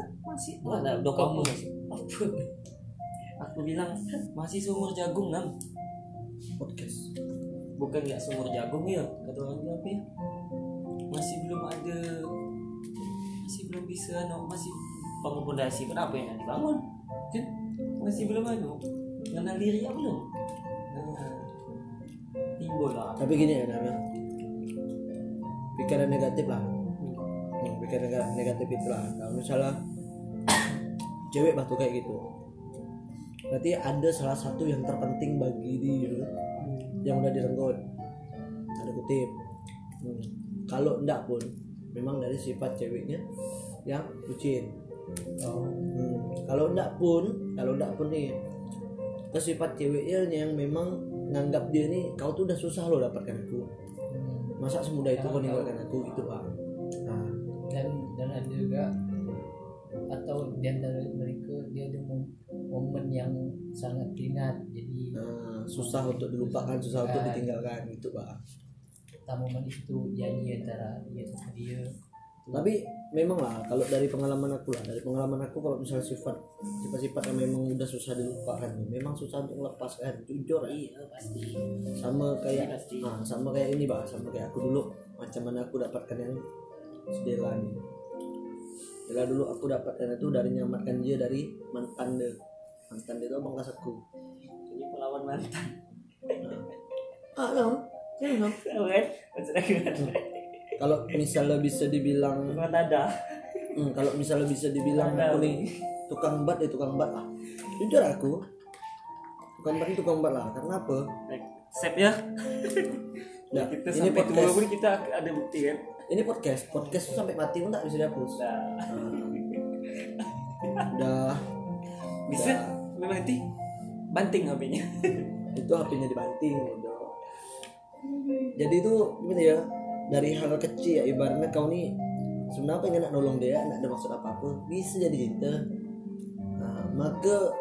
masih Mana ada udah kamu masih? Apa? Aku bilang masih seumur jagung nam. podcast. Bukan nggak seumur jagung ya. Kata orang bilang apa ya? Masih belum ada masih belum bisa no. Masih bangun pondasi pun apa yang nak dibangun? Kan? Masih belum ada. Mengenal diri ya belum? Nah, timbul lah. Tapi gini ya Dam, ya. pikiran negatif lah hmm, nega- negatif itu lah kalau misalnya cewek batu kayak gitu berarti ada salah satu yang terpenting bagi dia yang udah direnggut. Ada kutip. Hmm. kalau enggak pun memang dari sifat ceweknya yang bucin. Hmm. kalau enggak pun kalau enggak pun nih ke sifat ceweknya yang memang nganggap dia nih kau tuh udah susah loh dapatkan aku. Masa semudah itu kau ninggalkan aku? Gitu pak. Nah dan ada juga. Atau di antara mereka dia ada mom- momen yang sangat ingat jadi nah, susah untuk dilupakan susah untuk Kan. ditinggalkan. Gitu pak. tak momen itu janji antara dia sama dia. Tapi memang lah kalau dari pengalaman aku lah dari pengalaman aku kalau misalnya sifat sifat-sifat yang memang udah susah dilupakan memang susah untuk melepaskan. Jujur ya. iya pasti. Sama kayak Pasti. nah, sama kayak ini bah sama kayak aku dulu macam mana aku dapatkan yang Stella Stella dulu aku dapatkan itu dari nyamatkan dia dari mantan dia. Mantan dia itu abang kelas aku ini pelawan mantan. Ah dong kan? Kalau misalnya bisa dibilang ada hmm, kalau misalnya bisa dibilang aku nih tukang bat ya tukang bat lah. Jujur aku tukang bat itu tukang bat lah. Karena apa? Sep ya. Nah, kita ini sampai tua podcast pun kita ada bukti kan ini podcast. Podcast tuh sampai mati pun tak bisa dihapus. Nah, udah bisa? Memang nanti banting HP-nya. Itu HP-nya dibanting udah jadi itu gimana ya? Dari hal kecil ya ibaratnya kau nih sebenarnya pengen nak nolong dia nak ada maksud apa apa bisa jadi cinta. Nah, maka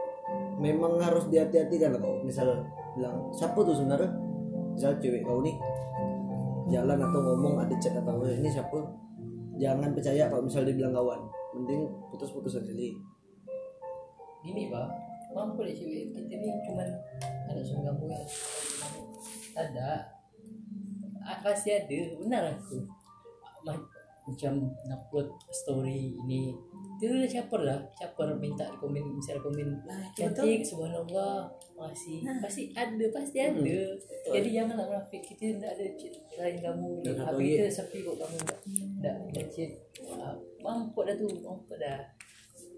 memang harus dihati-hati kan kau. Misal bilang siapa tuh sebenarnya? Misal cewek kau nih jalan atau ngomong ada chat atau apa, ini siapa? Jangan percaya kalau misal dia bilang kawan. Mending putus-putus aja sih gini pak. Mampu deh cewek kita ni cuman ada suami kamu ya ada pasti ada. Benar aku. Ma- macam upload story ini itu udah caper lah? Caper minta komen misal komen nah cantik subhanallah masih pasti ada pasti ada. jadi janganlah munafik kita tidak ada cheat lain kamu habis lagi- kita sepi kok kamu tak tak tak cheat Ah, mampu dah tu mampu dah.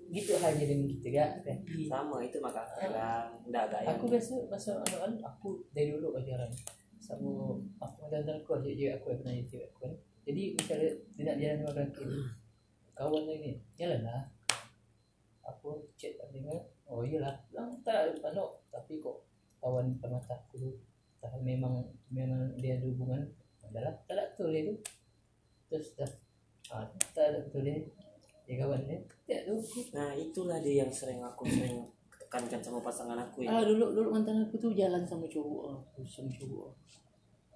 Gitu halnya dengan kita gak tapi sama itu maka aku enggak ada aku biasa masa anak-anak aku dari dulu pacaran sama aku dan aku aja je aku yang pernah jadi aku kan jadi misalnya dia nak jalan lelaki ni kawan lagi. Ni jalan lah aku chat tak dengar? Oh iyalah bilang tak anak tapi kok kawan permata aku tu tak memang memang dia ada hubungan. Adalah tak ada betul dia tu. Terus dah ah, tak ada betul dia. Dia kawan dia. Tak tu nah itulah dia yang sering aku sering tekankan sama pasangan aku ya. Ah dulu dulu mantan aku tuh jalan sama cowok, ah. sama cowok.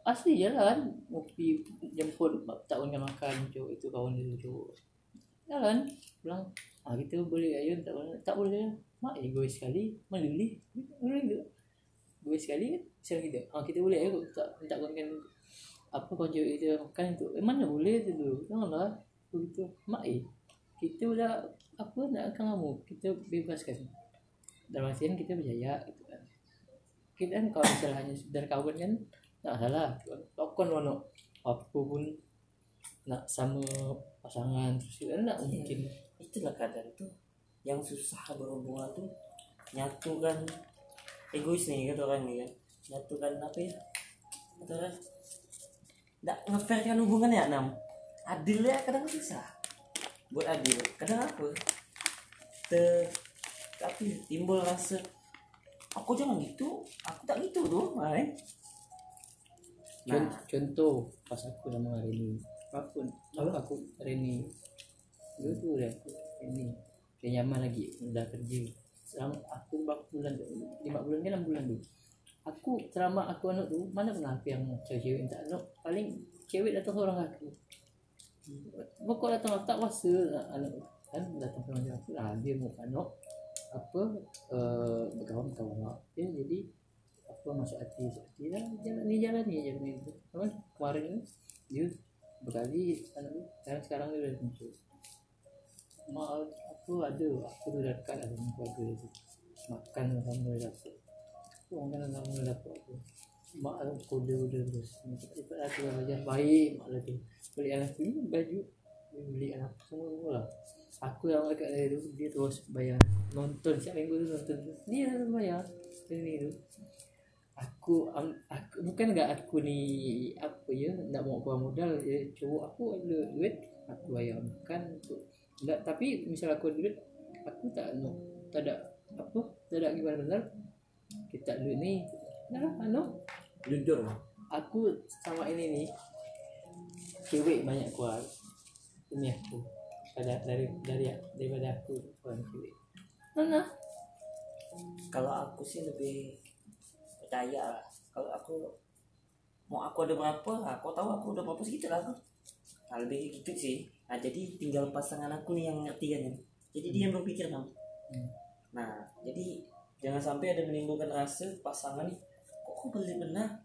Asli jalan, ngopi jemput tak makan cowok itu kawan dia tu cowok. Jalan, bilang ah kita boleh ayo tak boleh tak boleh. Mak egois sekali, mana boleh? Boleh ke? Egois sekali kan? Misal kita, ah kita boleh ayo tak tak kawan apa cewek kita makan itu. Eh mana boleh tu dulu. Janganlah begitu. Mak eh kita udah apa nak akan kamu kita bebaskan dalam artian kita berjaya gitu kan kita kan kalau misalnya hanya sekedar kawan kan tak salah kan kan mana apa pun nak sama pasangan terus kan tak mungkin. Itulah kadang tuh yang susah berhubungan tuh nyatukan egois nih kata orang nih kan. Nyatukan apa ya? Kata orang nggak ngefairkan hubungan ya nam adil ya kadang susah. Buat adil kadang apa? Te tapi timbul rasa aku jangan gitu aku tak gitu main Con- nah. contoh pas aku sama hari ini aku aku, aku? Ini dulu tuh udah aku ini kayak nyaman lagi. Udah kerja. Selama aku berapa bulan tu? Lima bulan ke enam bulan tu? Aku selama aku anak tu mana pernah aku yang cewek-cewek tak anak? Paling cewek datang seorang aku. Pokok datang aku tak kuasa nak anak tu. kan datang seorang ah dia mau anak. Apa uh, berkawan kawan dia jadi apa masuk hati masuk hati. Lah jalan ni jalan ni jalan ni. Apa kemarin ni tu dah dekat lah dengan keluarga tu. Makan sama dia dapat aku makan sama dia dapat aku mak tu koda-koda terus cepat aku dah belajar baik mak dia tu beli anak aku ni baju. Beli anak semua semua lah. Aku yang dekat dia tu dia terus bayar. Nonton siap minggu tu nonton tu. Dia yang bayar. Ni tu. Aku um, aku bukan enggak aku ni apa ya nak bawa keluar modal. Ya, cowok aku ada duit aku bayar makan untuk. Tapi misal aku ada duit aku tak nak tak ada apa tak ada gimana benar. Kita duit ni. Lah anu jujur. Aku sama ini ni. Cewek banyak keluar. Ini aku. Pada dari dari daripada aku orang cewek. Mana? Kalau aku sih lebih percaya lah. Kalau aku mau aku ada berapa aku tahu aku udah berapa segitu lah. Aku nah, lebih gitu sih. Nah jadi tinggal pasangan aku nih yang ngerti kan jadi dia yang berpikir bang. Hmm. nah jadi jangan sampai ada menimbulkan rasa pasangan nih kok aku beli benar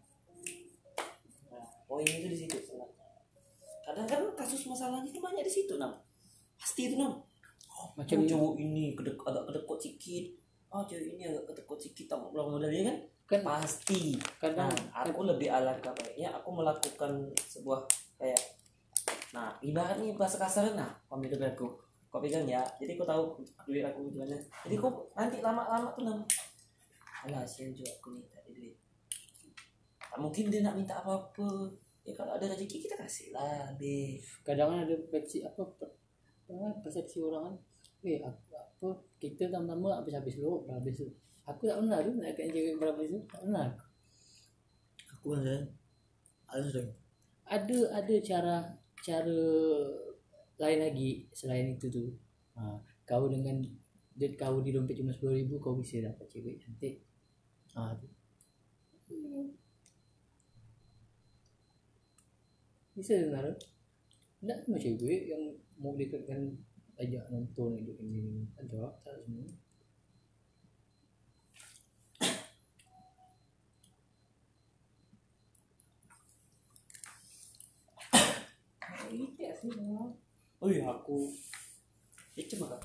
nah poin itu di situ sebenarnya. Kadang kan kasus masalahnya itu banyak di situ nam. Pasti itu nam. Macam oh, cowok ini kedek agak kedekut sikit. Oh cewek ini agak kedekut sikit tak mau modal dia kan? Kan pasti. kadang nah, aku lebih alangkah baiknya aku melakukan sebuah kayak nah ibaratnya bahasa kasar nah hidup aku kau pegang ya. Jadi kau tahu duit aku gimana jadi kau nanti lama-lama tuh nam alah sih juga aku minta dia duit. Tak mungkin dia nak minta apa-apa. Ya kalau ada rezeki kita kasih lah be kadang kan ada persepsi apa per- apa, persepsi orang kan. Eh apa, apa kita tambah-tambah habis habis dulu dah habis tu aku tak pernah tu nak kat cewek berapa tu tak pernah. Aku kan saya ada ada ada cara cara lain lagi selain itu tu ha, kau dengan duit kau di dompet cuma sepuluh ribu kau bisa dapat cewek cantik. Ha, tu. bisa sebenarnya tak semua cewek yang mau dekatkan ajak nonton hidup ini ada tak semua oh iya aku itu mah